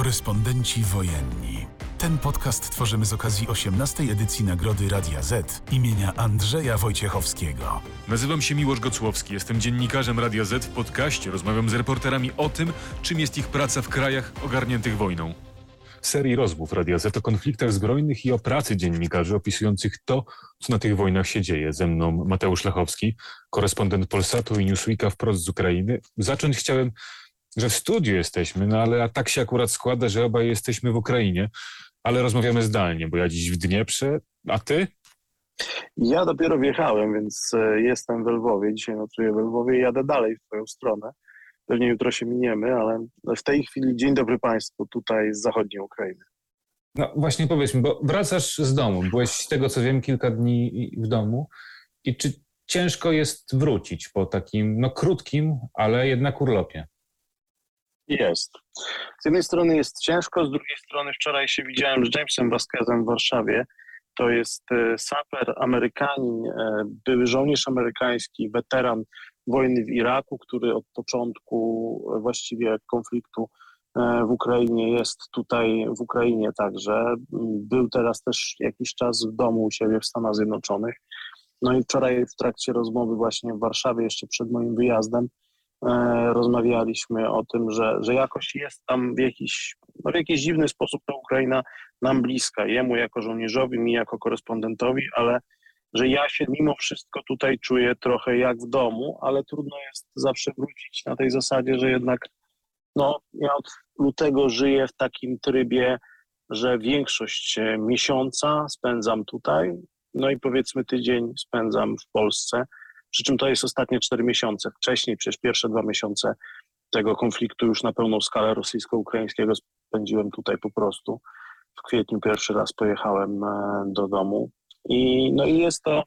Korespondenci wojenni. Ten podcast tworzymy z okazji 18. edycji Nagrody Radia Z imienia Andrzeja Wojciechowskiego. Nazywam się Miłosz Gocłowski, jestem dziennikarzem Radia Z w podcaście. Rozmawiam z reporterami o tym, czym jest ich praca w krajach ogarniętych wojną. Serii rozmów Radia Z o konfliktach zbrojnych i o pracy dziennikarzy opisujących to, co na tych wojnach się dzieje. Ze mną Mateusz Lechowski, korespondent Polsatu i Newsweeka wprost z Ukrainy. Zacząć chciałem że w studiu jesteśmy, no ale tak się akurat składa, że obaj jesteśmy w Ukrainie, ale rozmawiamy zdalnie, bo ja dziś w Dnieprze, a ty? Ja dopiero wjechałem, więc e, jestem w Lwowie. Dzisiaj nocuję w Lwowie i jadę dalej w twoją stronę. Pewnie jutro się miniemy, ale w tej chwili dzień dobry Państwu tutaj z zachodniej Ukrainy. No właśnie powiedz mi, bo wracasz z domu. Byłeś z tego co wiem kilka dni w domu i czy ciężko jest wrócić po takim no krótkim, ale jednak urlopie? Jest. Z jednej strony jest ciężko, z drugiej strony wczoraj się widziałem z Jamesem Vasquezem w Warszawie. To jest e, saper Amerykanin, e, były żołnierz amerykański, weteran wojny w Iraku, który od początku e, właściwie konfliktu w Ukrainie jest tutaj w Ukrainie także. Był teraz też jakiś czas w domu u siebie w Stanach Zjednoczonych. No i wczoraj w trakcie rozmowy właśnie w Warszawie, jeszcze przed moim wyjazdem, rozmawialiśmy o tym, że, że jakoś jest tam w jakiś, no w jakiś dziwny sposób ta Ukraina nam bliska, jemu jako żołnierzowi, mi jako korespondentowi, ale że ja się mimo wszystko tutaj czuję trochę jak w domu, ale trudno jest zawsze wrócić na tej zasadzie, że jednak no, ja od lutego żyję w takim trybie, że większość e, miesiąca spędzam tutaj, no i powiedzmy tydzień spędzam w Polsce. Przy czym to jest ostatnie cztery miesiące. Wcześniej, przecież pierwsze dwa miesiące tego konfliktu już na pełną skalę rosyjsko-ukraińskiego spędziłem tutaj po prostu. W kwietniu pierwszy raz pojechałem e, do domu. I, no i jest to.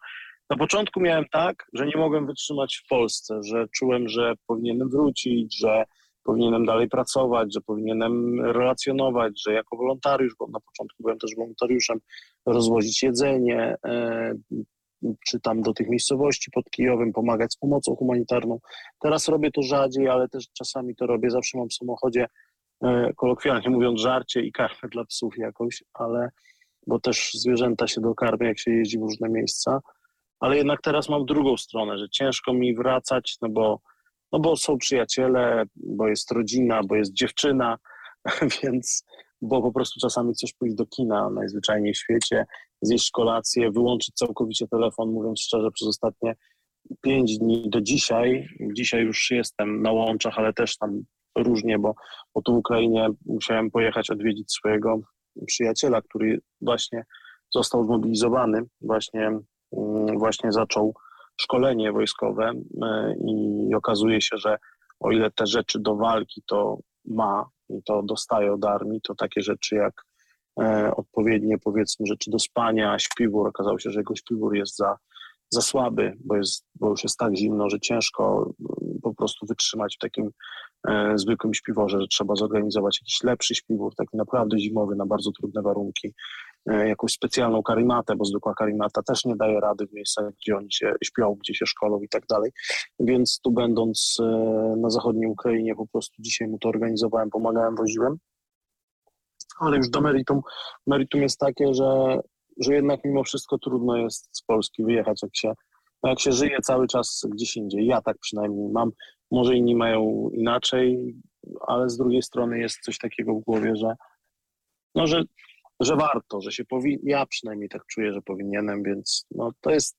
Na początku miałem tak, że nie mogłem wytrzymać w Polsce, że czułem, że powinienem wrócić, że powinienem dalej pracować, że powinienem relacjonować, że jako wolontariusz, bo na początku byłem też wolontariuszem, rozwozić jedzenie, e, czy tam do tych miejscowości pod Kijowem, pomagać z pomocą humanitarną. Teraz robię to rzadziej, ale też czasami to robię. Zawsze mam w samochodzie, e, kolokwialnie mówiąc, żarcie i karmę dla psów jakoś, ale bo też zwierzęta się dokarmią, jak się jeździ w różne miejsca. Ale jednak teraz mam drugą stronę, że ciężko mi wracać, no bo, no bo są przyjaciele, bo jest rodzina, bo jest dziewczyna, więc bo po prostu czasami chcesz pójść do kina najzwyczajniej w świecie, zjeść kolację, wyłączyć całkowicie telefon, mówiąc szczerze, przez ostatnie pięć dni do dzisiaj. Dzisiaj już jestem na łączach, ale też tam różnie, bo, bo tu w Ukrainie musiałem pojechać odwiedzić swojego przyjaciela, który właśnie został zmobilizowany, właśnie, mm, właśnie zaczął szkolenie wojskowe e, i okazuje się, że o ile te rzeczy do walki to ma i to dostaje od armii, to takie rzeczy jak odpowiednie powiedzmy rzeczy do spania, śpiwór, okazało się, że jego śpiwór jest za, za słaby, bo, jest, bo już jest tak zimno, że ciężko mm, po prostu wytrzymać w takim e, zwykłym śpiworze, że trzeba zorganizować jakiś lepszy śpiwór, taki naprawdę zimowy, na bardzo trudne warunki, e, jakąś specjalną karimatę, bo zwykła karimata też nie daje rady w miejscach, gdzie oni się śpią, gdzie się szkolą i tak dalej. Więc tu będąc e, na zachodniej Ukrainie, po prostu dzisiaj mu to organizowałem, pomagałem, woziłem. Ale już do meritum. Meritum jest takie, że, że jednak mimo wszystko trudno jest z Polski wyjechać, jak się, no jak się żyje cały czas gdzieś indziej. Ja tak przynajmniej mam. Może inni mają inaczej, ale z drugiej strony jest coś takiego w głowie, że, no, że, że warto, że się powinien, ja przynajmniej tak czuję, że powinienem, więc no, to jest,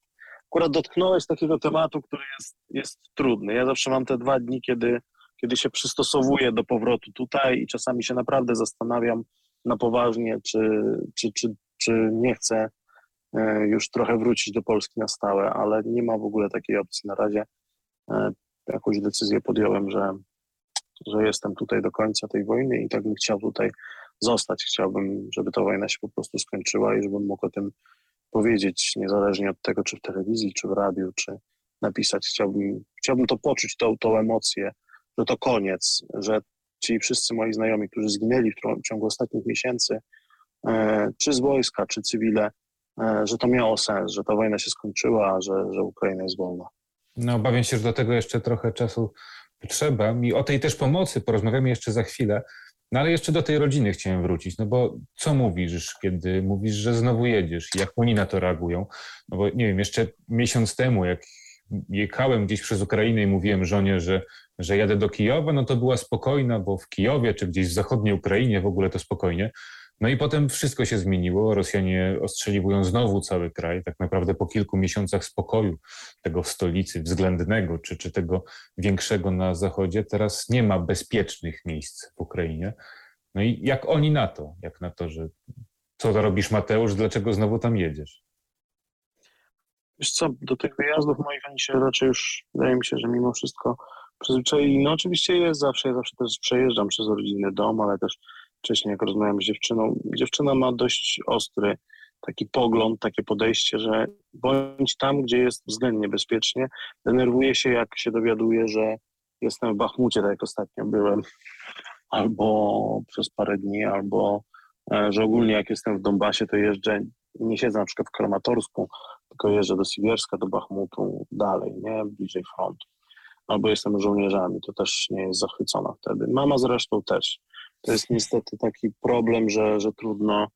akurat dotknąłeś takiego tematu, który jest, jest trudny. Ja zawsze mam te dwa dni, kiedy, kiedy się przystosowuję do powrotu tutaj i czasami się naprawdę zastanawiam na poważnie, czy, czy, czy, czy nie chcę e, już trochę wrócić do Polski na stałe, ale nie ma w ogóle takiej opcji na razie. E, jakąś decyzję podjąłem, że, że jestem tutaj do końca tej wojny i tak bym chciał tutaj zostać. Chciałbym, żeby ta wojna się po prostu skończyła i żebym mógł o tym powiedzieć, niezależnie od tego, czy w telewizji, czy w radiu, czy napisać. Chciałbym, chciałbym to poczuć, tą, tą emocję, że to koniec, że ci wszyscy moi znajomi, którzy zginęli w ciągu ostatnich miesięcy, e, czy z wojska, czy cywile, e, że to miało sens, że ta wojna się skończyła, że, że Ukraina jest wolna. No, obawiam się, że do tego jeszcze trochę czasu potrzeba. I o tej też pomocy porozmawiamy jeszcze za chwilę. No ale jeszcze do tej rodziny chciałem wrócić, no bo co mówisz, kiedy mówisz, że znowu jedziesz? Jak oni na to reagują? No bo nie wiem, jeszcze miesiąc temu, jak jechałem gdzieś przez Ukrainę i mówiłem żonie, że, że jadę do Kijowa, no to była spokojna, bo w Kijowie czy gdzieś w zachodniej Ukrainie w ogóle to spokojnie. No i potem wszystko się zmieniło. Rosjanie ostrzeliwują znowu cały kraj. Tak naprawdę po kilku miesiącach spokoju tego w stolicy względnego, czy, czy tego większego na zachodzie, teraz nie ma bezpiecznych miejsc w Ukrainie. No i jak oni na to? Jak na to, że co to robisz Mateusz, dlaczego znowu tam jedziesz? Wiesz co, do tych wyjazdów moich oni się raczej już, wydaje mi się, że mimo wszystko przyzwyczaili. No oczywiście jest zawsze, ja zawsze też przejeżdżam przez rodzinny dom, ale też wcześniej, jak rozmawiałem z dziewczyną, dziewczyna ma dość ostry taki pogląd, takie podejście, że bądź tam, gdzie jest względnie bezpiecznie, denerwuje się, jak się dowiaduje, że jestem w Bachmucie, tak jak ostatnio byłem, albo przez parę dni, albo e, że ogólnie jak jestem w Donbasie, to jeżdżę, nie siedzę na przykład w Kramatorsku, tylko jeżdżę do Siwierska, do Bachmutu, dalej, nie, bliżej frontu. Albo jestem żołnierzami, to też nie jest zachwycona wtedy. Mama zresztą też to jest niestety taki problem, że, że trudno,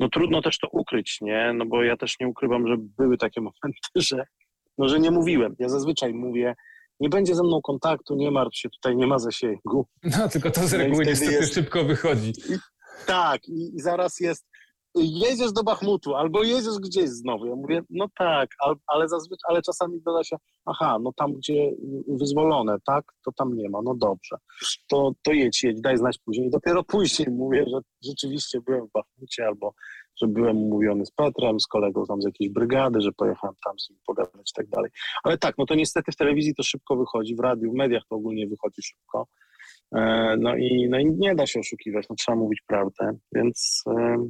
no trudno też to ukryć, nie? No bo ja też nie ukrywam, że były takie momenty, że, no, że nie mówiłem. Ja zazwyczaj mówię, nie będzie ze mną kontaktu, nie martw się, tutaj nie ma zasięgu. No, tylko to z no reguły no niestety jest... szybko wychodzi. I, tak, i, i zaraz jest, jedziesz do Bachmutu albo jedziesz gdzieś znowu. Ja mówię, no tak, ale, zazwyczaj, ale czasami doda się, aha, no tam gdzie wyzwolone, tak, to tam nie ma, no dobrze, to, to jedź, jedź, daj znać później. Dopiero później mówię, że rzeczywiście byłem w Bachmucie albo że byłem umówiony z Petrem, z kolegą tam z jakiejś brygady, że pojechałem tam z nim pogadać i tak dalej. Ale tak, no to niestety w telewizji to szybko wychodzi, w radiu, w mediach to ogólnie wychodzi szybko. E, no i, no i nie da się oszukiwać, no trzeba mówić prawdę, więc E,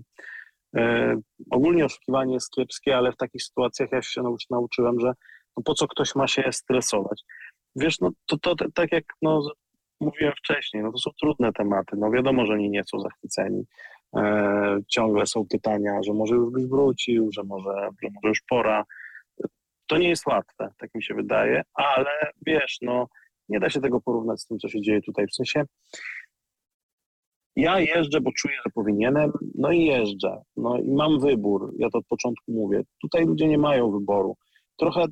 ogólnie oszukiwanie jest kiepskie, ale w takich sytuacjach ja się nauczyłem, że no po co ktoś ma się stresować. Wiesz, no to, to, to tak jak no, mówiłem wcześniej, no to są trudne tematy. No wiadomo, że oni nie są zachwyceni. E, ciągle są pytania, że może już byś wrócił, że może, że może już pora. To nie jest łatwe, tak mi się wydaje, ale wiesz, no nie da się tego porównać z tym, co się dzieje tutaj. W sensie ja jeżdżę, bo czuję, że powinienem, no i jeżdżę. No i mam wybór, ja to od początku mówię. Tutaj ludzie nie mają wyboru. Trochę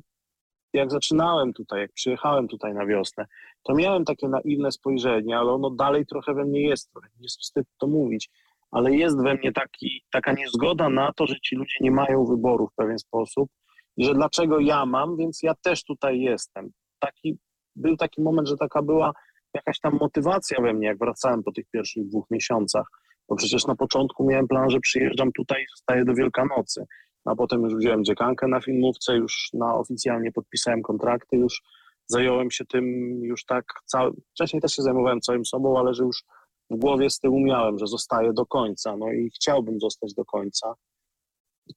jak zaczynałem tutaj, jak przyjechałem tutaj na wiosnę, to miałem takie naiwne spojrzenie, ale ono dalej trochę we mnie jest, trochę jest wstyd to mówić, ale jest we mnie taki, taka niezgoda na to, że ci ludzie nie mają wyboru w pewien sposób że dlaczego ja mam, więc ja też tutaj jestem. Taki, był taki moment, że taka była jakaś tam motywacja we mnie, jak wracałem po tych pierwszych dwóch miesiącach. Bo przecież na początku miałem plan, że przyjeżdżam tutaj i zostaję do Wielkanocy. A potem już wziąłem dziekankę na filmówce, już na oficjalnie podpisałem kontrakty, już zająłem się tym już tak, cały, wcześniej też się zajmowałem całym sobą, ale że już w głowie z tyłu miałem, że zostaję do końca, no i chciałbym zostać do końca.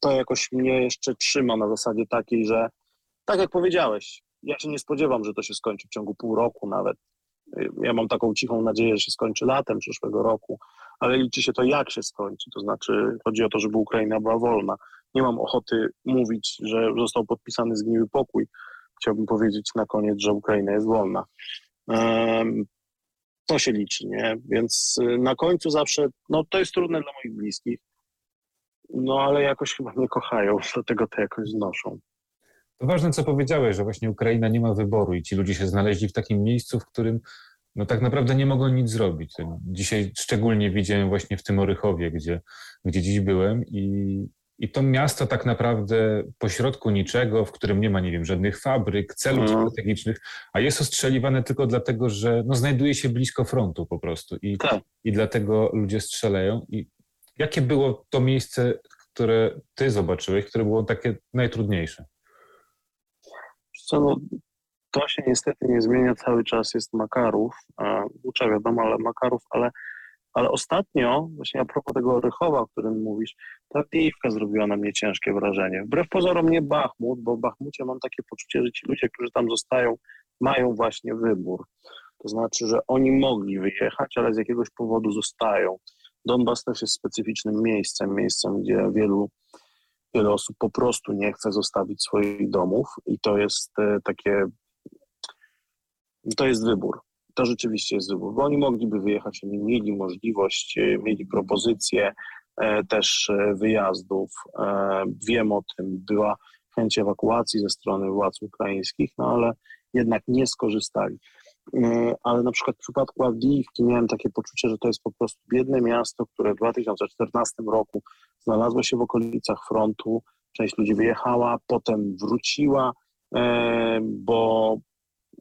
To jakoś mnie jeszcze trzyma na zasadzie takiej, że tak jak powiedziałeś, ja się nie spodziewam, że to się skończy w ciągu pół roku nawet. Ja mam taką cichą nadzieję, że się skończy latem przyszłego roku, ale liczy się to, jak się skończy. To znaczy, chodzi o to, żeby Ukraina była wolna. Nie mam ochoty mówić, że został podpisany zgniły pokój. Chciałbym powiedzieć na koniec, że Ukraina jest wolna. to się liczy, nie? Więc y, na końcu zawsze, no to jest trudne dla moich bliskich, no ale jakoś chyba mnie kochają, dlatego to jakoś znoszą. To ważne, co powiedziałeś, że właśnie Ukraina nie ma wyboru i ci ludzie się znaleźli w takim miejscu, w którym no tak naprawdę nie mogą nic zrobić. Dzisiaj szczególnie widziałem właśnie w tym Orychowie, gdzie, gdzie dziś byłem i, i to miasto tak naprawdę pośrodku niczego, w którym nie ma, nie wiem, żadnych fabryk, celów mhm. strategicznych, a jest ostrzeliwane tylko dlatego, że no, znajduje się blisko frontu po prostu i, tak. i dlatego ludzie strzelają. I jakie było to miejsce, które ty zobaczyłeś, które było takie najtrudniejsze? Co, no, to się niestety nie zmienia cały czas, jest Makarów, Bucza wiadomo, ale Makarów, ale, ale ostatnio, właśnie a propos tego Rychowa, o którym mówisz, ta Kiejówka zrobiła na mnie ciężkie wrażenie. Wbrew pozorom nie Bachmut, bo w Bachmucie mam takie poczucie, że ci ludzie, którzy tam zostają, mają właśnie wybór. To znaczy, że oni mogli wyjechać, ale z jakiegoś powodu zostają. Donbas też jest specyficznym miejscem, miejscem, gdzie wielu wiele osób po prostu nie chce zostawić swoich domów i to jest e, takie, to jest wybór. to rzeczywiście jest wybór, bo oni mogliby wyjechać, oni mieli możliwość, e, mieli propozycje e, też wyjazdów. Wiem o tym, była chęć ewakuacji ze strony władz ukraińskich, no ale jednak nie skorzystali. Ale na przykład w przypadku Awdijiwki miałem takie poczucie, że to jest po prostu biedne miasto, które w 2014 roku znalazło się w okolicach frontu. Część ludzi wyjechała, potem wróciła, bo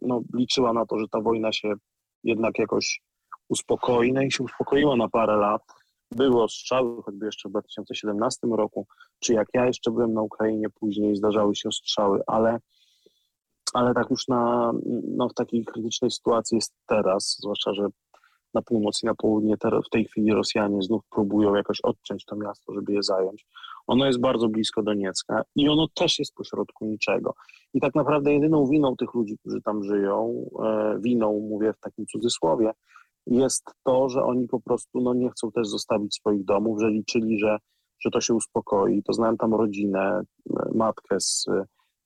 no, liczyła na to, że ta wojna się jednak jakoś uspokoi, no i się uspokoiła na parę lat. Było ostrzały, choćby jeszcze w 2017 roku, czy jak ja jeszcze byłem na Ukrainie później, zdarzały się ostrzały, ale, ale tak już na, no, w takiej krytycznej sytuacji jest teraz, zwłaszcza, że na północ i na południe w tej chwili Rosjanie znów próbują jakoś odciąć to miasto, żeby je zająć. Ono jest bardzo blisko Doniecka i ono też jest pośrodku niczego. I tak naprawdę jedyną winą tych ludzi, którzy tam żyją, e, winą mówię w takim cudzysłowie, jest to, że oni po prostu no, nie chcą też zostawić swoich domów, że liczyli, że, że to się uspokoi. To znałem tam rodzinę, e, matkę z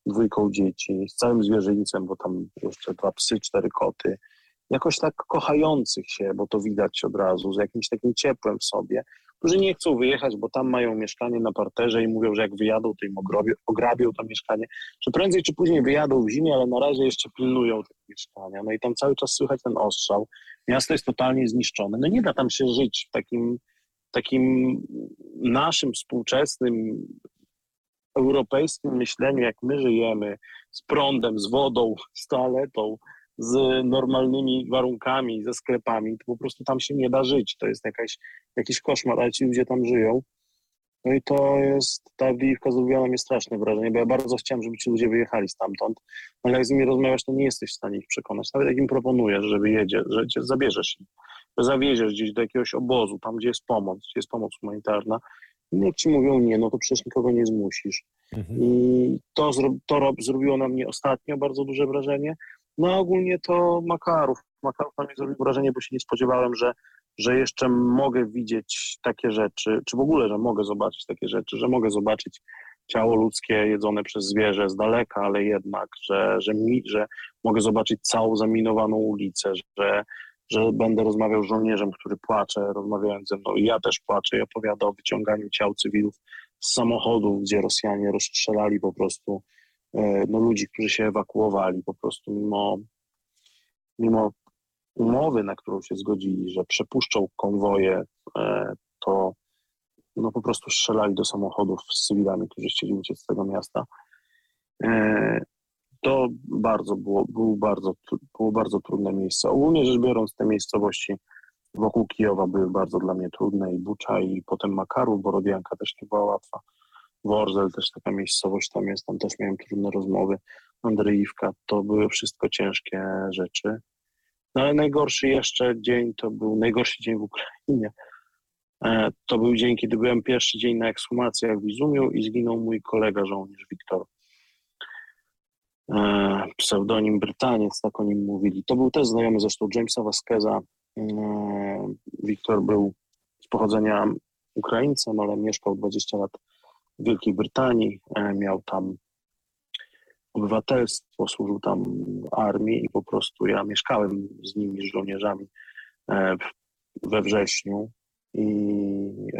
dwójką dzieci, z całym zwierzyńcem, bo tam jeszcze dwa psy, cztery koty jakoś tak kochających się, bo to widać od razu, z jakimś takim ciepłem w sobie, którzy nie chcą wyjechać, bo tam mają mieszkanie na parterze i mówią, że jak wyjadą, to im ograbią, ograbią to mieszkanie, że prędzej czy później wyjadą w zimie, ale na razie jeszcze pilnują tego mieszkania. No i tam cały czas słychać ten ostrzał. Miasto jest totalnie zniszczone. No nie da tam się żyć w takim, takim naszym współczesnym europejskim myśleniu, jak my żyjemy, z prądem, z wodą, z toaletą, z normalnymi warunkami, ze sklepami, to po prostu tam się nie da żyć. To jest jakaś, jakiś koszmar, ale ci ludzie tam żyją. No i to jest, ta Awdijiwka zrobiła na mnie straszne wrażenie, bo ja bardzo chciałem, żeby ci ludzie wyjechali stamtąd, ale jak z nimi rozmawiasz, to nie jesteś w stanie ich przekonać. Nawet jak im proponujesz, żeby jedzie, że cię zabierzesz że zawieziesz gdzieś do jakiegoś obozu, tam gdzie jest pomoc, gdzie jest pomoc humanitarna, no jak ci mówią nie, no to przecież nikogo nie zmusisz. Mhm. I to, to zrobiło na mnie ostatnio bardzo duże wrażenie, no ogólnie to Makarów. Makarów na mnie zrobił wrażenie, bo się nie spodziewałem, że, że jeszcze mogę widzieć takie rzeczy, czy w ogóle, że mogę zobaczyć takie rzeczy, że mogę zobaczyć ciało ludzkie jedzone przez zwierzę z daleka, ale jednak, że, że, mi, że mogę zobaczyć całą zaminowaną ulicę, że, że będę rozmawiał z żołnierzem, który płacze, rozmawiając ze mną i ja też płaczę i opowiada o wyciąganiu ciał cywilów z samochodów, gdzie Rosjanie rozstrzelali po prostu E, no, ludzi, którzy się ewakuowali po prostu mimo, mimo umowy, na którą się zgodzili, że przepuszczą konwoje, e, to no, po prostu strzelali do samochodów z cywilami, którzy chcieli uciec z tego miasta. To bardzo było, było, bardzo, było bardzo trudne miejsce. Ogólnie rzecz biorąc, te miejscowości wokół Kijowa były bardzo dla mnie trudne i Bucza i potem Makaru, Borodianka też nie była łatwa. Worzel też taka miejscowość tam jest, tam też miałem trudne rozmowy. Andrzejówka, to były wszystko ciężkie rzeczy. No ale najgorszy jeszcze dzień to był najgorszy dzień w Ukrainie. E, to był dzień, kiedy byłem pierwszy dzień na ekshumacjach w Izumiu i zginął mój kolega żołnierz Wiktor. E, pseudonim Brytaniec, tak o nim mówili. To był też znajomy zresztą Jamesa Vasqueza. E, Wiktor był z pochodzenia Ukraińcem, ale mieszkał 20 lat w Wielkiej Brytanii, e, miał tam obywatelstwo, służył tam armii i po prostu ja mieszkałem z nimi, z żołnierzami we wrześniu i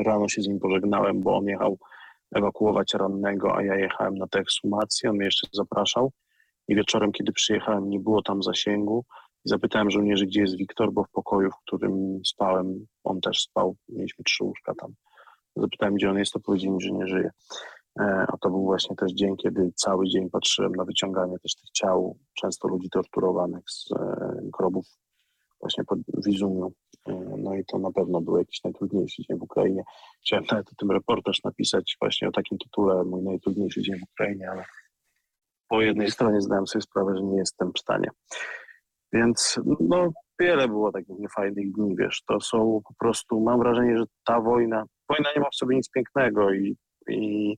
rano się z nim pożegnałem, bo on jechał ewakuować rannego, a ja jechałem na tę ekshumację, on mnie jeszcze zapraszał i wieczorem, kiedy przyjechałem, nie było tam zasięgu i zapytałem żołnierzy, gdzie jest Wiktor, bo w pokoju, w którym spałem, on też spał, mieliśmy trzy łóżka tam. Zapytałem, gdzie on jest, to powiedzieli mi, że nie żyje. E, a to był właśnie też dzień, kiedy cały dzień patrzyłem na wyciąganie też tych ciał, często ludzi torturowanych z e, grobów właśnie pod Wizumiu. E, no i to na pewno był jakiś najtrudniejszy dzień w Ukrainie. Chciałem nawet o tym reportaż napisać właśnie o takim tytule, mój najtrudniejszy dzień w Ukrainie, ale po jednej stronie zdałem sobie sprawę, że nie jestem w stanie. Więc no, wiele było takich niefajnych dni, wiesz, to są po prostu, mam wrażenie, że ta wojna, wojna nie ma w sobie nic pięknego i, i,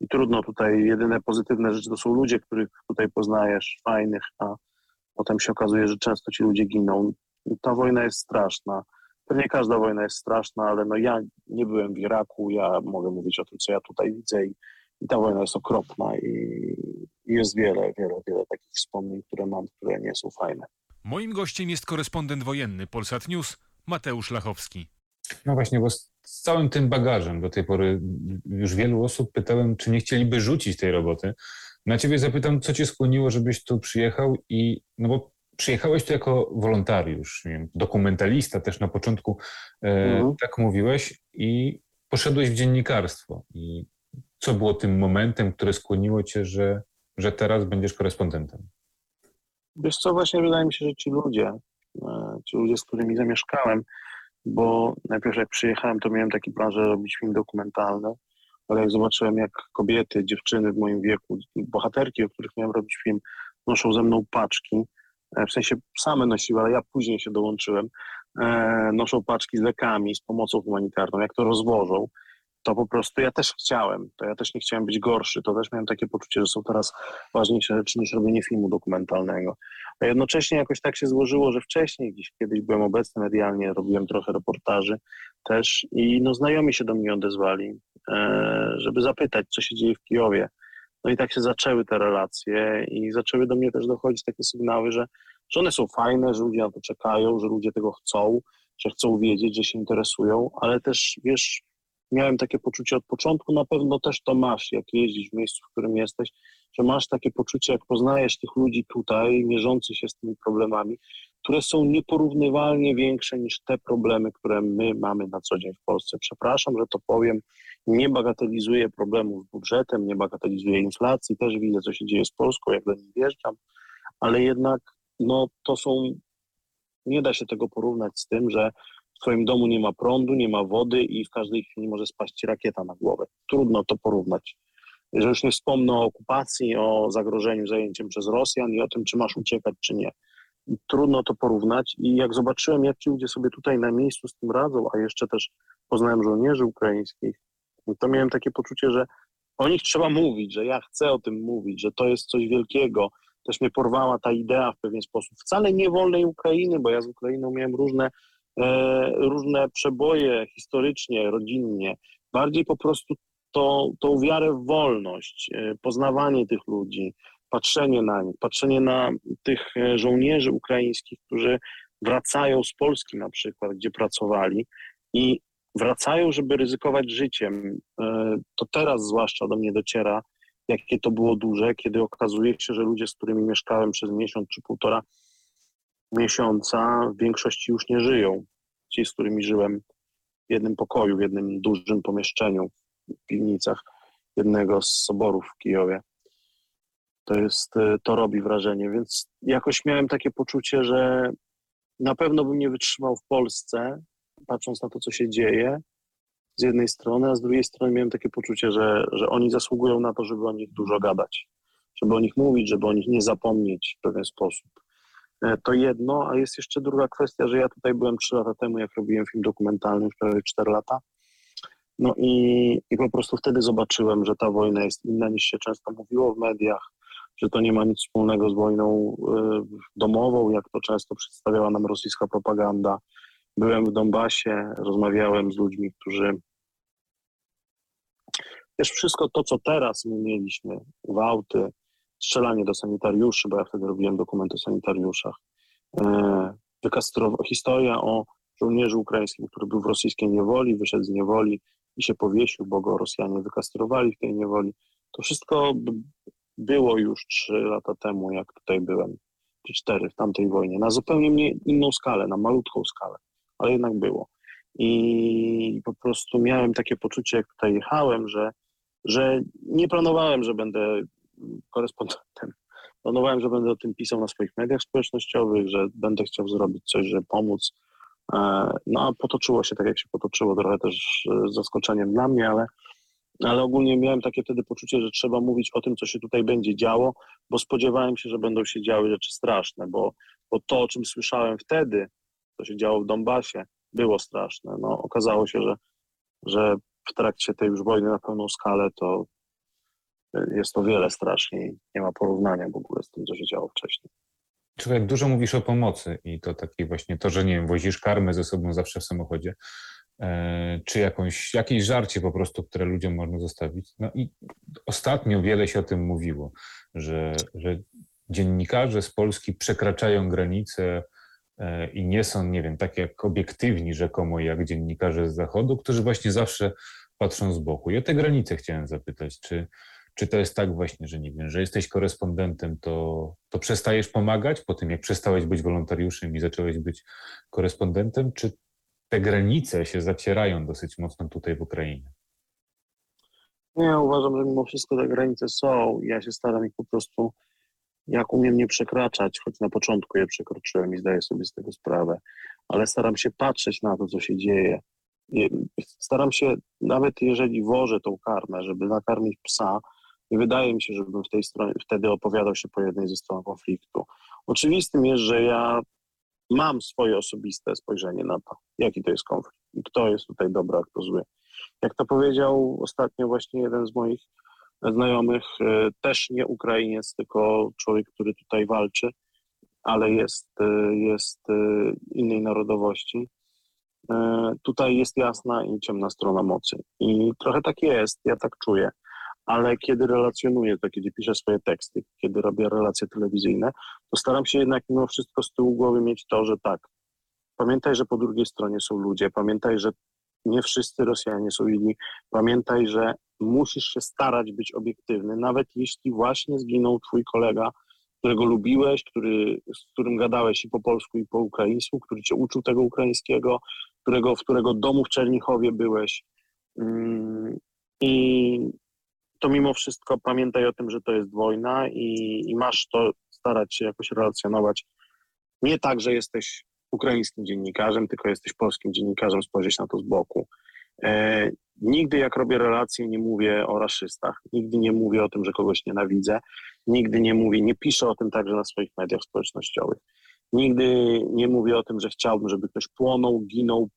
i trudno tutaj, jedyne pozytywne rzeczy to są ludzie, których tutaj poznajesz, fajnych, a potem się okazuje, że często ci ludzie giną. Ta wojna jest straszna. Pewnie każda wojna jest straszna, ale no ja nie byłem w Iraku, ja mogę mówić o tym, co ja tutaj widzę i, i ta wojna jest okropna i, i jest wiele, wiele, wiele takich wspomnień, które mam, które nie są fajne. Moim gościem jest korespondent wojenny Polsat News Mateusz Lachowski. No właśnie, bo z, całym tym bagażem do tej pory już wielu osób pytałem, czy nie chcieliby rzucić tej roboty. Na ciebie zapytam, co cię skłoniło, żebyś tu przyjechał i, no bo przyjechałeś tu jako wolontariusz, wiem, dokumentalista też na początku, e, mhm. tak mówiłeś i poszedłeś w dziennikarstwo. I co było tym momentem, które skłoniło cię, że, że teraz będziesz korespondentem? Wiesz co, właśnie wydaje mi się, że ci ludzie, e, ci ludzie, z którymi zamieszkałem, bo najpierw jak przyjechałem, to miałem taki plan, że robić film dokumentalny, ale jak zobaczyłem, jak kobiety, dziewczyny w moim wieku, bohaterki, o których miałem robić film, noszą ze mną paczki, e, w sensie same nosiły, ale ja później się dołączyłem, e, noszą paczki z lekami, z pomocą humanitarną, jak to rozwożą, to po prostu ja też chciałem, to ja też nie chciałem być gorszy, to też miałem takie poczucie, że są teraz ważniejsze rzeczy niż robienie filmu dokumentalnego. A jednocześnie jakoś tak się złożyło, że wcześniej, gdzieś kiedyś byłem obecny medialnie, robiłem trochę reportaży też i no znajomi się do mnie odezwali, e, żeby zapytać, co się dzieje w Kijowie. No i tak się zaczęły te relacje i zaczęły do mnie też dochodzić takie sygnały, że, że one są fajne, że ludzie na to czekają, że ludzie tego chcą, że chcą wiedzieć, że się interesują, ale też, wiesz, miałem takie poczucie od początku, na pewno też to masz, jak jeździsz w miejscu, w którym jesteś, że masz takie poczucie, jak poznajesz tych ludzi tutaj, mierzących się z tymi problemami, które są nieporównywalnie większe niż te problemy, które my mamy na co dzień w Polsce. Przepraszam, że to powiem, nie bagatelizuję problemów z budżetem, nie bagatelizuję inflacji, też widzę, co się dzieje z Polską, jak do niej wjeżdżam, ale jednak no, to są, nie da się tego porównać z tym, że w twoim domu nie ma prądu, nie ma wody i w każdej chwili może spaść rakieta na głowę. Trudno to porównać. Że już nie wspomnę o okupacji, o zagrożeniu zajęciem przez Rosjan i o tym, czy masz uciekać, czy nie. Trudno to porównać i jak zobaczyłem, jak ci ludzie sobie tutaj na miejscu z tym radzą, a jeszcze też poznałem żołnierzy ukraińskich, to miałem takie poczucie, że o nich trzeba mówić, że ja chcę o tym mówić, że to jest coś wielkiego. Też mnie porwała ta idea w pewien sposób. Wcale nie wolnej Ukrainy, bo ja z Ukrainą miałem różne różne przeboje historycznie, rodzinnie, bardziej po prostu to, tą wiarę w wolność, e, poznawanie tych ludzi, patrzenie na nich, patrzenie na tych e, żołnierzy ukraińskich, którzy wracają z Polski na przykład, gdzie pracowali i wracają, żeby ryzykować życiem. To teraz zwłaszcza do mnie dociera, jakie to było duże, kiedy okazuje się, że ludzie, z którymi mieszkałem przez miesiąc czy półtora, miesiąca w większości już nie żyją. Ci, z którymi żyłem w jednym pokoju, w jednym dużym pomieszczeniu w piwnicach jednego z soborów w Kijowie. To jest, e, to robi wrażenie, więc jakoś miałem takie poczucie, że na pewno bym nie wytrzymał w Polsce, patrząc na to, co się dzieje, z jednej strony, a z drugiej strony miałem takie poczucie, że, że oni zasługują na to, żeby o nich dużo gadać, żeby o nich mówić, żeby o nich nie zapomnieć w pewien sposób. E, to jedno, a jest jeszcze druga kwestia, że ja tutaj byłem trzy lata temu, jak robiłem film dokumentalny, już prawie cztery lata. No i, i po prostu wtedy zobaczyłem, że ta wojna jest inna niż się często mówiło w mediach, że to nie ma nic wspólnego z wojną y, domową, jak to często przedstawiała nam rosyjska propaganda. Byłem w Donbasie, rozmawiałem z ludźmi, którzy. Wiesz, wszystko to, co teraz my mieliśmy, gwałty, strzelanie do sanitariuszy, bo ja wtedy robiłem dokument o sanitariuszach. E, historia o żołnierzu ukraińskim, który był w rosyjskiej niewoli, wyszedł z niewoli i się powiesił, bo go Rosjanie wykastrowali w tej niewoli. To wszystko było już trzy lata temu, jak tutaj byłem, czy cztery w tamtej wojnie, na zupełnie inną skalę, na malutką skalę, ale jednak było. I po prostu miałem takie poczucie, jak tutaj jechałem, że, że nie planowałem, że będę korespondentem. Planowałem, że będę o tym pisał na swoich mediach społecznościowych, że będę chciał zrobić coś, żeby pomóc. E, no a potoczyło się tak, jak się potoczyło, trochę też zaskoczeniem dla mnie, ale, ale ogólnie miałem takie wtedy poczucie, że trzeba mówić o tym, co się tutaj będzie działo, bo spodziewałem się, że będą się działy rzeczy straszne, bo, bo to, o czym słyszałem wtedy, co się działo w Donbasie, było straszne. No, okazało się, że, że w trakcie tej już wojny na pełną skalę to, jest to wiele straszniej. Nie ma porównania w ogóle z tym, co się działo wcześniej. Człowiek, dużo mówisz o pomocy i to takie właśnie to, że nie wiem, wozisz karmę ze sobą zawsze w samochodzie, e, czy jakąś, jakieś żarcie po prostu, które ludziom można zostawić. No i ostatnio wiele się o tym mówiło, że, że dziennikarze z Polski przekraczają granice e, i nie są, nie wiem, tak jak obiektywni rzekomo jak dziennikarze z Zachodu, którzy właśnie zawsze patrzą z boku. I o te granice chciałem zapytać, czy, czy to jest tak właśnie, że nie wiem, że jesteś korespondentem, to, to przestajesz pomagać po tym, jak przestałeś być wolontariuszem i zacząłeś być korespondentem, czy te granice się zacierają dosyć mocno tutaj w Ukrainie? Nie, uważam, że mimo wszystko te granice są. Ja się staram ich po prostu, jak umiem, nie przekraczać, choć na początku je przekroczyłem i zdaję sobie z tego sprawę, ale staram się patrzeć na to, co się dzieje. Staram się, nawet jeżeli wożę tą karmę, żeby nakarmić psa, nie wydaje mi się, żebym w tej stronie, wtedy opowiadał się po jednej ze stron konfliktu. Oczywistym jest, że ja mam swoje osobiste spojrzenie na to, jaki to jest konflikt i kto jest tutaj dobry, a kto zły. Jak to powiedział ostatnio właśnie jeden z moich znajomych, e, też nie Ukrainiec, tylko człowiek, który tutaj walczy, ale jest, e, jest e, innej narodowości. Tutaj jest jasna i ciemna strona mocy. I trochę tak jest, ja tak czuję. Ale kiedy relacjonuję to, kiedy piszę swoje teksty, kiedy robię relacje telewizyjne, to staram się jednak mimo wszystko z tyłu głowy mieć to, że tak, pamiętaj, że po drugiej stronie są ludzie, pamiętaj, że nie wszyscy Rosjanie są inni. Pamiętaj, że musisz się starać być obiektywny, nawet jeśli właśnie zginął twój kolega, którego lubiłeś, który, z którym gadałeś i po polsku, i po ukraińsku, który cię uczył tego ukraińskiego, którego, w którego domu w Czernichowie byłeś. Mm, I to mimo wszystko pamiętaj o tym, że to jest wojna i, i masz to starać się jakoś relacjonować. Nie tak, że jesteś ukraińskim dziennikarzem, tylko jesteś polskim dziennikarzem, spojrzeć na to z boku. E, nigdy jak robię relacje nie mówię o raszystach, nigdy nie mówię o tym, że kogoś nienawidzę, nigdy nie mówię, nie piszę o tym także na swoich mediach społecznościowych. Nigdy nie mówię o tym, że chciałbym, żeby ktoś płonął, ginął,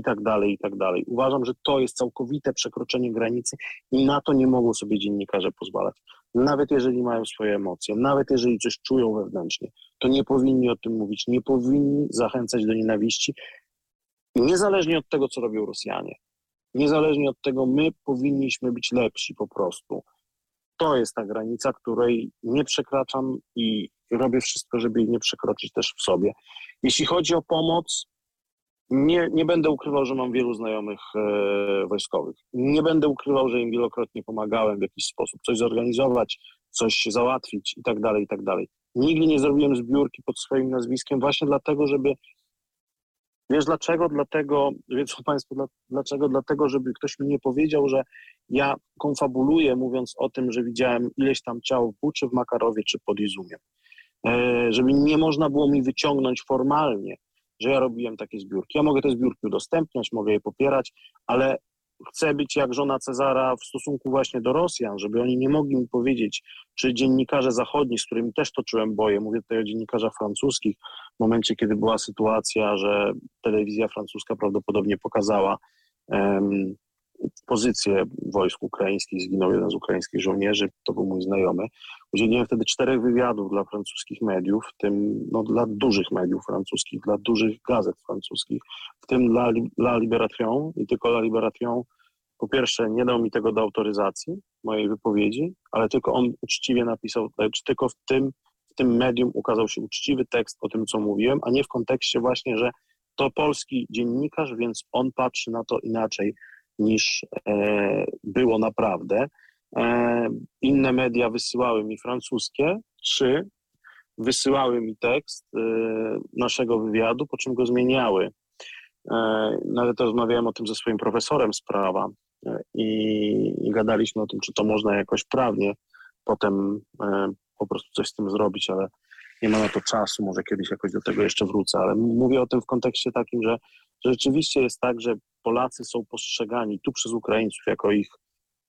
i tak dalej, i tak dalej. Uważam, że to jest całkowite przekroczenie granicy i na to nie mogą sobie dziennikarze pozwalać. Nawet jeżeli mają swoje emocje, nawet jeżeli coś czują wewnętrznie, to nie powinni o tym mówić, nie powinni zachęcać do nienawiści, niezależnie od tego, co robią Rosjanie. Niezależnie od tego, my powinniśmy być lepsi po prostu. To jest ta granica, której nie przekraczam i robię wszystko, żeby jej nie przekroczyć też w sobie. Jeśli chodzi o pomoc, nie, nie będę ukrywał, że mam wielu znajomych e, wojskowych. Nie będę ukrywał, że im wielokrotnie pomagałem w jakiś sposób, coś zorganizować, coś załatwić i tak dalej, i tak dalej. Nigdy nie zrobiłem zbiórki pod swoim nazwiskiem właśnie dlatego, żeby Wiesz dlaczego? Dlatego, wiedzą Państwo, dlaczego? Dlatego, żeby ktoś mi nie powiedział, że ja konfabuluję, mówiąc o tym, że widziałem ileś tam ciał w Buczy, w Makarowie czy pod Izumiem. E, żeby nie można było mi wyciągnąć formalnie że ja robiłem takie zbiórki. Ja mogę te zbiórki udostępniać, mogę je popierać, ale chcę być jak żona Cezara w stosunku właśnie do Rosjan, żeby oni nie mogli mi powiedzieć, czy dziennikarze zachodni, z którymi też toczyłem boje, mówię tutaj o dziennikarzach francuskich, w momencie, kiedy była sytuacja, że telewizja francuska prawdopodobnie pokazała um, pozycję wojsk ukraińskich, zginął jeden z ukraińskich żołnierzy, to był mój znajomy. Udzieliłem wtedy czterech wywiadów dla francuskich mediów, w tym no, dla dużych mediów francuskich, dla dużych gazet francuskich, w tym dla La Libération i tylko La Libération po pierwsze nie dał mi tego do autoryzacji mojej wypowiedzi, ale tylko on uczciwie napisał, czy tylko w tym, w tym medium ukazał się uczciwy tekst o tym, co mówiłem, a nie w kontekście właśnie, że to polski dziennikarz, więc on patrzy na to inaczej niż e, było naprawdę. E, inne media wysyłały mi francuskie, trzy wysyłały mi tekst e, naszego wywiadu, po czym go zmieniały. Nawet rozmawiałem o tym ze swoim profesorem z prawa i, i gadaliśmy o tym, czy to można jakoś prawnie potem po prostu coś z tym zrobić, ale nie ma na to czasu, może kiedyś jakoś do tego jeszcze wrócę, ale mówię o tym w kontekście takim, że, że rzeczywiście jest tak, że Polacy są postrzegani tu przez Ukraińców jako ich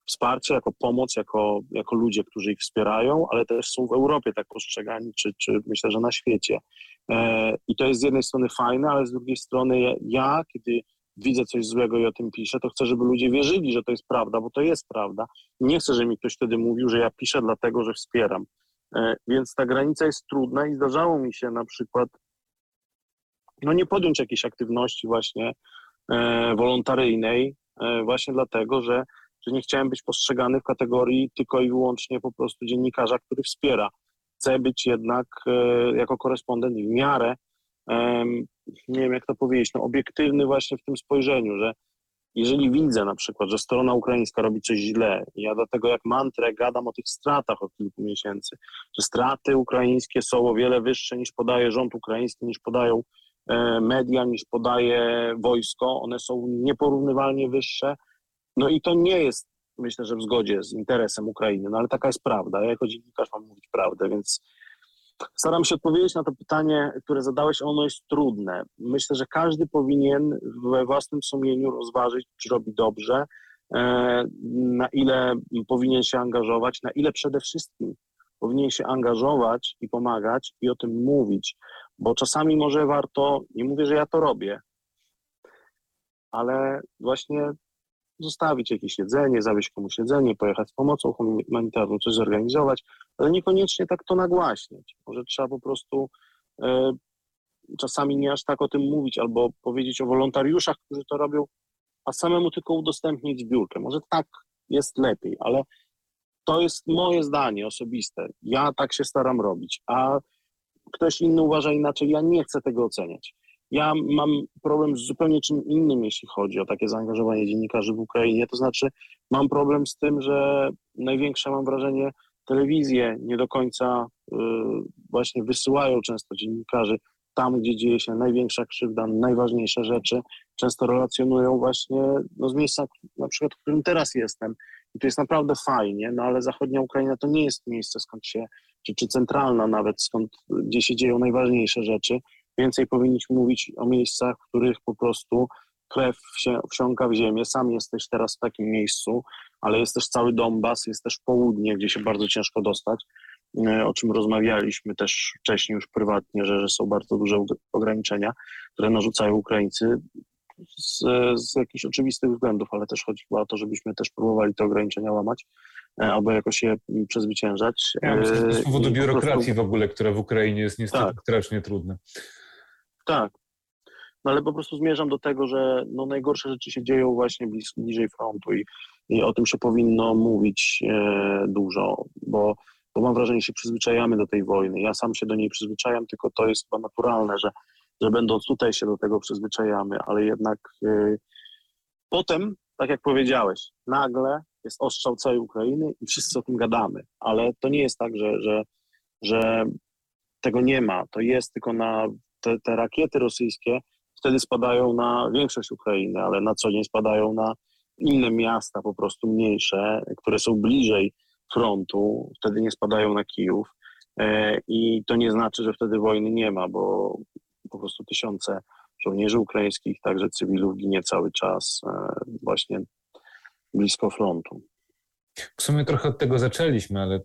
wsparcie, jako pomoc, jako, jako ludzie, którzy ich wspierają, ale też są w Europie tak postrzegani, czy, czy myślę, że na świecie. E, I to jest z jednej strony fajne, ale z drugiej strony ja, kiedy widzę coś złego i o tym piszę, to chcę, żeby ludzie wierzyli, że to jest prawda, bo to jest prawda. Nie chcę, żeby mi ktoś wtedy mówił, że ja piszę dlatego, że wspieram. E, więc ta granica jest trudna i zdarzało mi się na przykład no nie podjąć jakiejś aktywności właśnie wolontaryjnej, e, właśnie dlatego, że, że nie chciałem być postrzegany w kategorii tylko i wyłącznie po prostu dziennikarza, który wspiera. chcę być jednak jako korespondent w miarę, nie wiem jak to powiedzieć, no obiektywny właśnie w tym spojrzeniu, że jeżeli widzę na przykład, że strona ukraińska robi coś źle, ja dlatego jak mantrę gadam o tych stratach od kilku miesięcy, że straty ukraińskie są o wiele wyższe niż podaje rząd ukraiński, niż podają e, media, niż podaje wojsko, one są nieporównywalnie wyższe. No i to nie jest, myślę, że w zgodzie z interesem Ukrainy, no ale taka jest prawda. Ja jako dziennikarz mam mówić prawdę, więc Staram się odpowiedzieć na to pytanie, które zadałeś. Ono jest trudne. Myślę, że każdy powinien we własnym sumieniu rozważyć, czy robi dobrze, e, na ile powinien się angażować, na ile przede wszystkim powinien się angażować i pomagać i o tym mówić, bo czasami może warto, nie mówię, że ja to robię, ale właśnie zostawić jakieś jedzenie, zawieźć komuś jedzenie, pojechać z pomocą humanitarną, coś zorganizować, ale niekoniecznie tak to nagłaśniać. Może trzeba po prostu e, czasami nie aż tak o tym mówić, albo powiedzieć o wolontariuszach, którzy to robią, a samemu tylko udostępnić zbiórkę. Może tak jest lepiej, ale to jest moje zdanie osobiste. Ja tak się staram robić, a ktoś inny uważa inaczej. Ja nie chcę tego oceniać. Ja mam problem z zupełnie czym innym, jeśli chodzi o takie zaangażowanie dziennikarzy w Ukrainie. To znaczy, mam problem z tym, że największe, mam wrażenie, telewizje nie do końca y, właśnie wysyłają często dziennikarzy tam, gdzie dzieje się największa krzywda, najważniejsze rzeczy. Często relacjonują właśnie no, z miejsca, na przykład, w którym teraz jestem. I to jest naprawdę fajnie, no ale zachodnia Ukraina to nie jest miejsce, skąd się, czy, czy centralna nawet, skąd, gdzie się dzieją najważniejsze rzeczy. Więcej powinniśmy mówić o miejscach, w których po prostu krew się wsiąka w ziemię. Sam jesteś teraz w takim miejscu, ale jest też cały Donbas, jest też południe, gdzie się bardzo ciężko dostać, e, o czym rozmawialiśmy też wcześniej już prywatnie, że, że są bardzo duże ograniczenia, które narzucają Ukraińcy z, z jakichś oczywistych względów, ale też chodzi o to, żebyśmy też próbowali te ograniczenia łamać e, albo jakoś je przezwyciężać. Ja z powodu biurokracji w ogóle, która w Ukrainie jest niestety tak. strasznie trudna. Tak. No ale po prostu zmierzam do tego, że no najgorsze rzeczy się dzieją właśnie blis, bliżej frontu i, i o tym się powinno mówić e, dużo, bo, bo mam wrażenie, że się przyzwyczajamy do tej wojny. Ja sam się do niej przyzwyczajam, tylko to jest chyba naturalne, że, że będąc tutaj się do tego przyzwyczajamy, ale jednak e, potem, tak jak powiedziałeś, nagle jest ostrzał całej Ukrainy i wszyscy o tym gadamy, ale to nie jest tak, że, że, że tego nie ma. To jest tylko na te, te rakiety rosyjskie wtedy spadają na większość Ukrainy, ale na co dzień spadają na inne miasta, po prostu mniejsze, które są bliżej frontu, wtedy nie spadają na Kijów. E, I to nie znaczy, że wtedy wojny nie ma, bo po prostu tysiące żołnierzy ukraińskich, także cywilów ginie cały czas e, właśnie blisko frontu. W sumie trochę od tego zaczęliśmy, ale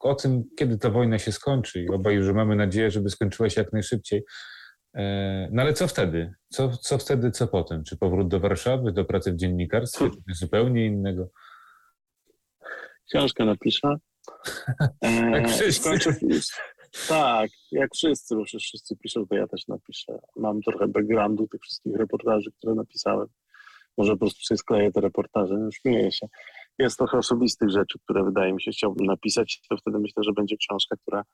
o tym, kiedy ta wojna się skończy i obaj już mamy nadzieję, żeby skończyła się jak najszybciej. E, no ale co wtedy? Co, co wtedy, co potem? Czy powrót do Warszawy, do pracy w dziennikarstwie, czy coś zupełnie innego? Książkę napiszę. E, jak wszyscy. Tak, jak wszyscy, bo przecież wszyscy piszą, to ja też napiszę. Mam trochę backgroundu tych wszystkich reportaży, które napisałem. Może po prostu sobie skleję te reportaże, no śmieję się jest trochę osobistych rzeczy, które wydaje mi się chciałbym napisać, to wtedy myślę, że będzie książka, która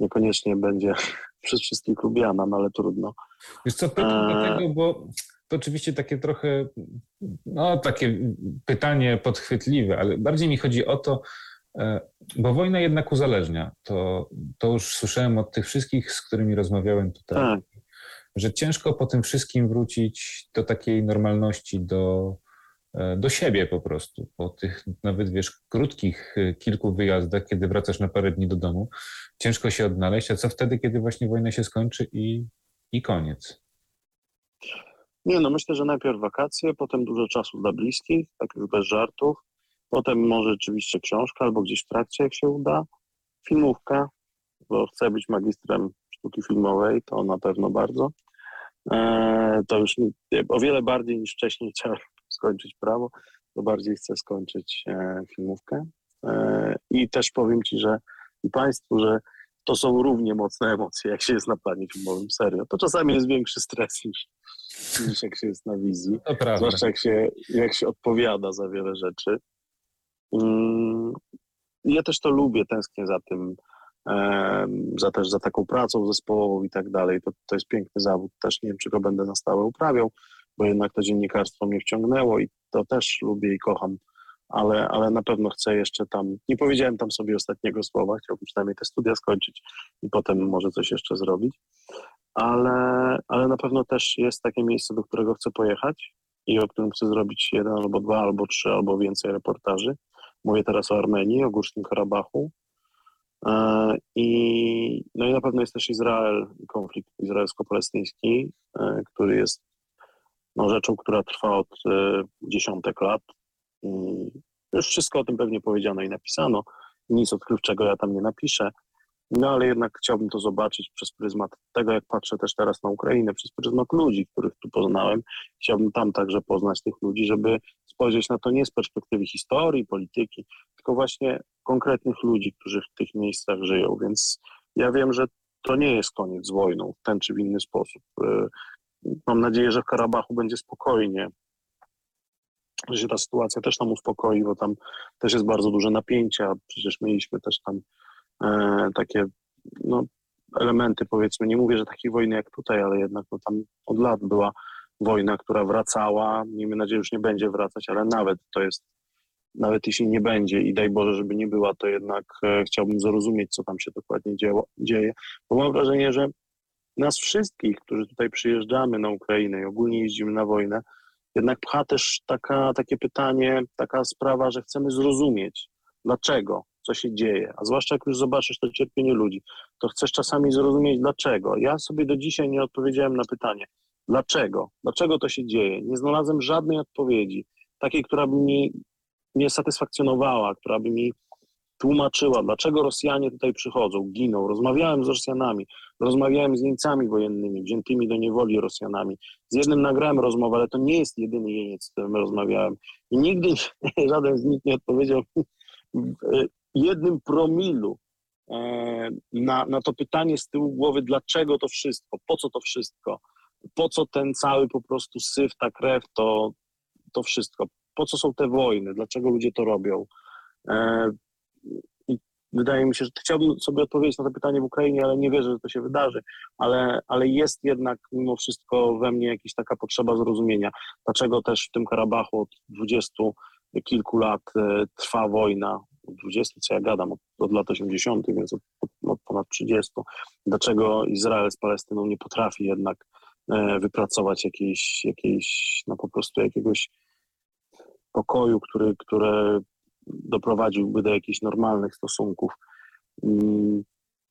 niekoniecznie będzie przez wszystkich lubiana, no ale trudno. Wiesz co, pytam e... dlatego, bo to oczywiście takie trochę, no takie pytanie podchwytliwe, ale bardziej mi chodzi o to, bo wojna jednak uzależnia. To, to już słyszałem od tych wszystkich, z którymi rozmawiałem tutaj, tak. że ciężko po tym wszystkim wrócić do takiej normalności, do, E, do siebie po prostu. Po tych nawet, wiesz, krótkich e, kilku wyjazdach, kiedy wracasz na parę dni do domu, ciężko się odnaleźć. A co wtedy, kiedy właśnie wojna się skończy i, i koniec? Nie, no myślę, że najpierw wakacje, potem dużo czasu dla bliskich, tak już bez żartów. Potem może rzeczywiście książka albo gdzieś w trakcie, jak się uda. Filmówka, bo chcę być magistrem sztuki filmowej, to na pewno bardzo. Eee, to już o wiele bardziej niż wcześniej chciałem skończyć prawo, to bardziej chcę skończyć e, filmówkę. E, I też powiem Ci, że i Państwu, że to są równie mocne emocje, jak się jest na planie filmowym, serio. To czasami jest większy stres niż, niż jak się jest na wizji. Zwłaszcza jak się, jak się odpowiada za wiele rzeczy. Mm, ja też to lubię, tęsknię za tym, za też za taką pracą zespołową i tak dalej. To, to jest piękny zawód. Też nie wiem, czy go będę na stałe uprawiał, bo jednak to dziennikarstwo mnie wciągnęło i to też lubię i kocham, ale, ale na pewno chcę jeszcze tam, nie powiedziałem tam sobie ostatniego słowa, chciałbym przynajmniej te studia skończyć i potem może coś jeszcze zrobić, ale, ale na pewno też jest takie miejsce, do którego chcę pojechać i o którym chcę zrobić jeden albo dwa, albo trzy, albo więcej reportaży. Mówię teraz o Armenii, o Górskim Karabachu, E, I, no i na pewno jest też Izrael, konflikt izraelsko-palestyński, e, który jest no, rzeczą, która trwa od e, dziesiątek lat. I już wszystko o tym pewnie powiedziano i napisano. Nic odkrywczego ja tam nie napiszę. No ale jednak chciałbym to zobaczyć przez pryzmat tego, jak patrzę też teraz na Ukrainę, przez pryzmat ludzi, których tu poznałem. Chciałbym tam także poznać tych ludzi, żeby spojrzeć na to nie z perspektywy historii, polityki, tylko właśnie konkretnych ludzi, którzy w tych miejscach żyją. Więc ja wiem, że to nie jest koniec z wojną w ten czy w inny sposób. Y, mam nadzieję, że w Karabachu będzie spokojnie, że się ta sytuacja też nam uspokoi, bo tam też jest bardzo duże napięcie, a przecież mieliśmy też tam takie no, elementy, powiedzmy, nie mówię, że takiej wojny jak tutaj, ale jednak no, tam od lat była wojna, która wracała, miejmy nadzieję, już nie będzie wracać, ale nawet to jest, nawet jeśli nie będzie i daj Boże, żeby nie była, to jednak e, chciałbym zrozumieć, co tam się dokładnie dzieło, dzieje, bo mam wrażenie, że nas wszystkich, którzy tutaj przyjeżdżamy na Ukrainę i ogólnie jeździmy na wojnę, jednak pcha też taka, takie pytanie, taka sprawa, że chcemy zrozumieć, dlaczego, co się dzieje, a zwłaszcza jak już zobaczysz to cierpienie ludzi, to chcesz czasami zrozumieć dlaczego. Ja sobie do dzisiaj nie odpowiedziałem na pytanie, dlaczego, dlaczego to się dzieje. Nie znalazłem żadnej odpowiedzi, takiej, która by mi nie satysfakcjonowała, która by mi tłumaczyła, dlaczego Rosjanie tutaj przychodzą, giną. Rozmawiałem z Rosjanami, rozmawiałem z Niemcami wojennymi, wziętymi do niewoli Rosjanami. Z jednym nagrałem rozmowę, ale to nie jest jedyny jeniec, z którym rozmawiałem. I nigdy żaden z nich nie odpowiedział jednym promilu e, na, na to pytanie z tyłu głowy, dlaczego to wszystko, po co to wszystko, po co ten cały po prostu syf, ta krew, to, to wszystko, po co są te wojny, dlaczego ludzie to robią. E, I wydaje mi się, że chciałbym sobie odpowiedzieć na to pytanie w Ukrainie, ale nie wierzę, że to się wydarzy, ale, ale jest jednak mimo wszystko we mnie jakaś taka potrzeba zrozumienia, dlaczego też w tym Karabachu od dwudziestu kilku lat e, trwa wojna, 20, co ja gadam, od, od lat 80., więc od, od, ponad 30. Dlaczego Izrael z Palestyną nie potrafi jednak e, wypracować jakiejś, jakiejś, no po prostu jakiegoś pokoju, który, który doprowadziłby do jakichś normalnych stosunków.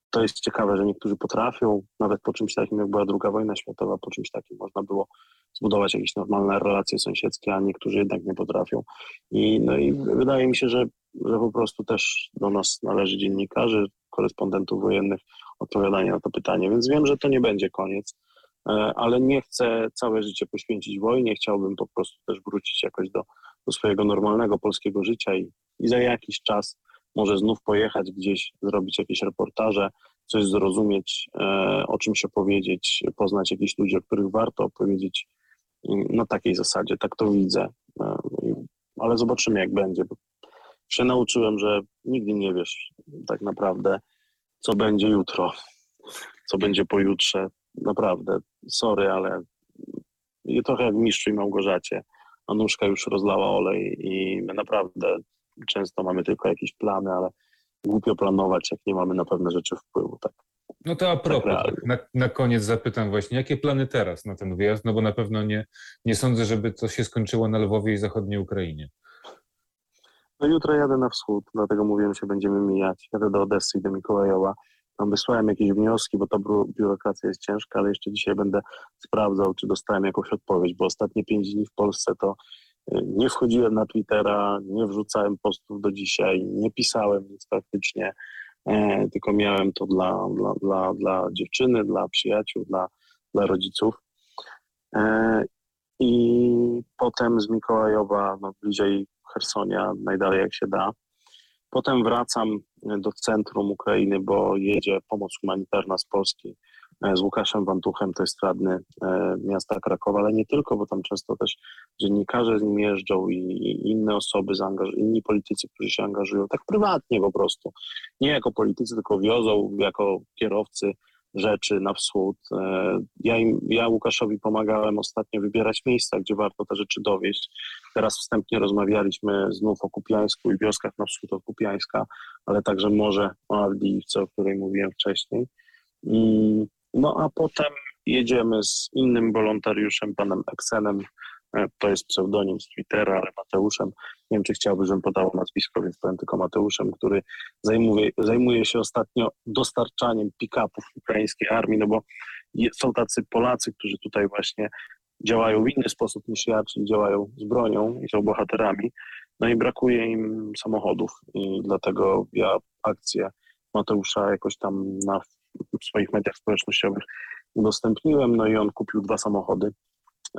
To jest ciekawe, że niektórzy potrafią, nawet po czymś takim, jak była druga wojna światowa, po czymś takim można było zbudować jakieś normalne relacje sąsiedzkie, a niektórzy jednak nie potrafią. I, no i wydaje mi się, że, że po prostu też do nas należy dziennikarzy, korespondentów wojennych odpowiadanie na to pytanie, więc wiem, że to nie będzie koniec, e, ale nie chcę całe życie poświęcić wojnie, chciałbym po prostu też wrócić jakoś do, do swojego normalnego polskiego życia i, i za jakiś czas może znów pojechać gdzieś, zrobić jakieś reportaże, coś zrozumieć, e, o czymś opowiedzieć, poznać jakichś ludzi, o których warto opowiedzieć na takiej zasadzie. Tak to widzę. E, ale zobaczymy, jak będzie. Bo się nauczyłem, że nigdy nie wiesz tak naprawdę, co będzie jutro, co będzie pojutrze. Naprawdę, sorry, ale trochę jak Mistrzu i Małgorzacie. Anuszka już rozlała olej i naprawdę często mamy tylko jakieś plany, ale głupio planować, jak nie mamy na pewne rzeczy wpływu. Tak. No to a propos, tak na, na, koniec zapytam właśnie, jakie plany teraz na ten wyjazd? No bo na pewno nie, nie sądzę, żeby to się skończyło na Lwowie i zachodniej Ukrainie. No jutro jadę na wschód, dlatego mówiłem, że będziemy mijać. Jadę do Odessy i do Mikołajowa. Tam wysłałem jakieś wnioski, bo ta biurokracja jest ciężka, ale jeszcze dzisiaj będę sprawdzał, czy dostałem jakąś odpowiedź, bo ostatnie pięć dni w Polsce to nie wchodziłem na Twittera, nie wrzucałem postów do dzisiaj, nie pisałem nic praktycznie, e, tylko miałem to dla, dla, dla, dla dziewczyny, dla przyjaciół, dla, dla rodziców. E, I potem z Mikołajowa, no bliżej Hersonia, najdalej jak się da. Potem wracam do centrum Ukrainy, bo jedzie pomoc humanitarna z Polski z Łukaszem Wantuchem, to jest radny miasta Krakowa, ale nie tylko, bo tam często też dziennikarze z nim jeżdżą i inne osoby, inni politycy, którzy się angażują tak prywatnie po prostu. Nie jako politycy, tylko wiozą jako kierowcy rzeczy na wschód. E, ja, im, ja Łukaszowi pomagałem ostatnio wybierać miejsca, gdzie warto te rzeczy dowieść. Teraz wstępnie rozmawialiśmy znów o Kupiańsku i wioskach na wschód od Kupiańska, ale także może o Awdijiwce, o której mówiłem wcześniej. Mm, no a potem jedziemy z innym wolontariuszem, panem Eksenem, e, to jest pseudonim z Twittera, ale Mateuszem. Nie wiem, czy chciałby, żebym podał nazwisko, więc powiem tylko Mateuszem, który zajmuje, zajmuje się ostatnio dostarczaniem pick-upów ukraińskiej armii, no bo są tacy Polacy, którzy tutaj właśnie działają w inny sposób niż ja, czyli działają z bronią i są bohaterami. No i brakuje im samochodów i dlatego ja akcję Mateusza jakoś tam na swoich mediach społecznościowych udostępniłem, no i on kupił dwa samochody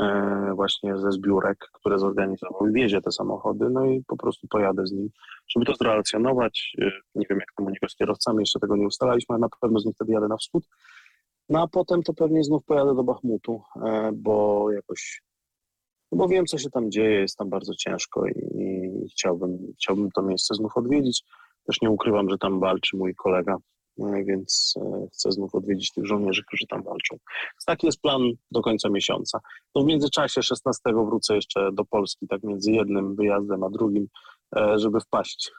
E, właśnie ze zbiórek, które zorganizował i wiezie te samochody, no i po prostu pojadę z nim, żeby to zrelacjonować. E, nie wiem, jak tam niego z kierowcami, jeszcze tego nie ustalaliśmy, ale na pewno z nim wtedy jadę na wschód. No a potem to pewnie znów pojadę do Bachmutu, e, bo jakoś, no bo wiem, co się tam dzieje, jest tam bardzo ciężko i, chciałbym, chciałbym to miejsce znów odwiedzić. Też nie ukrywam, że tam walczy mój kolega więc e, chcę znów odwiedzić tych żołnierzy, którzy tam walczą. Taki jest plan do końca miesiąca. No w międzyczasie 16 wrócę jeszcze do Polski, tak między jednym wyjazdem a drugim, e, żeby wpaść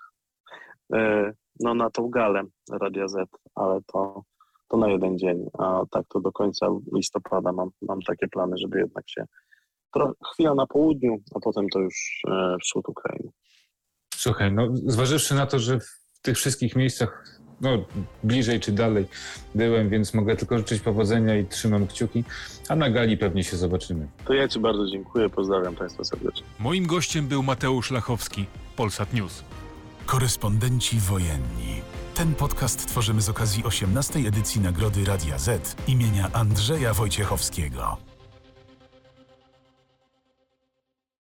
no, na tą galę Radia Z, ale to, to na jeden dzień, a tak to do końca listopada mam, mam takie plany, żeby jednak się chwila na południu, a potem to już wschód Ukrainy. Słuchaj, no zważywszy na to, że w tych wszystkich miejscach no, bliżej czy dalej byłem, więc mogę tylko życzyć powodzenia i trzymam kciuki, a na gali pewnie się zobaczymy. To ja Ci bardzo dziękuję, pozdrawiam Państwa serdecznie. Moim gościem był Mateusz Lachowski, Polsat News. Korespondenci wojenni. Ten podcast tworzymy z okazji 18. edycji Nagrody Radia Z imienia Andrzeja Wojciechowskiego.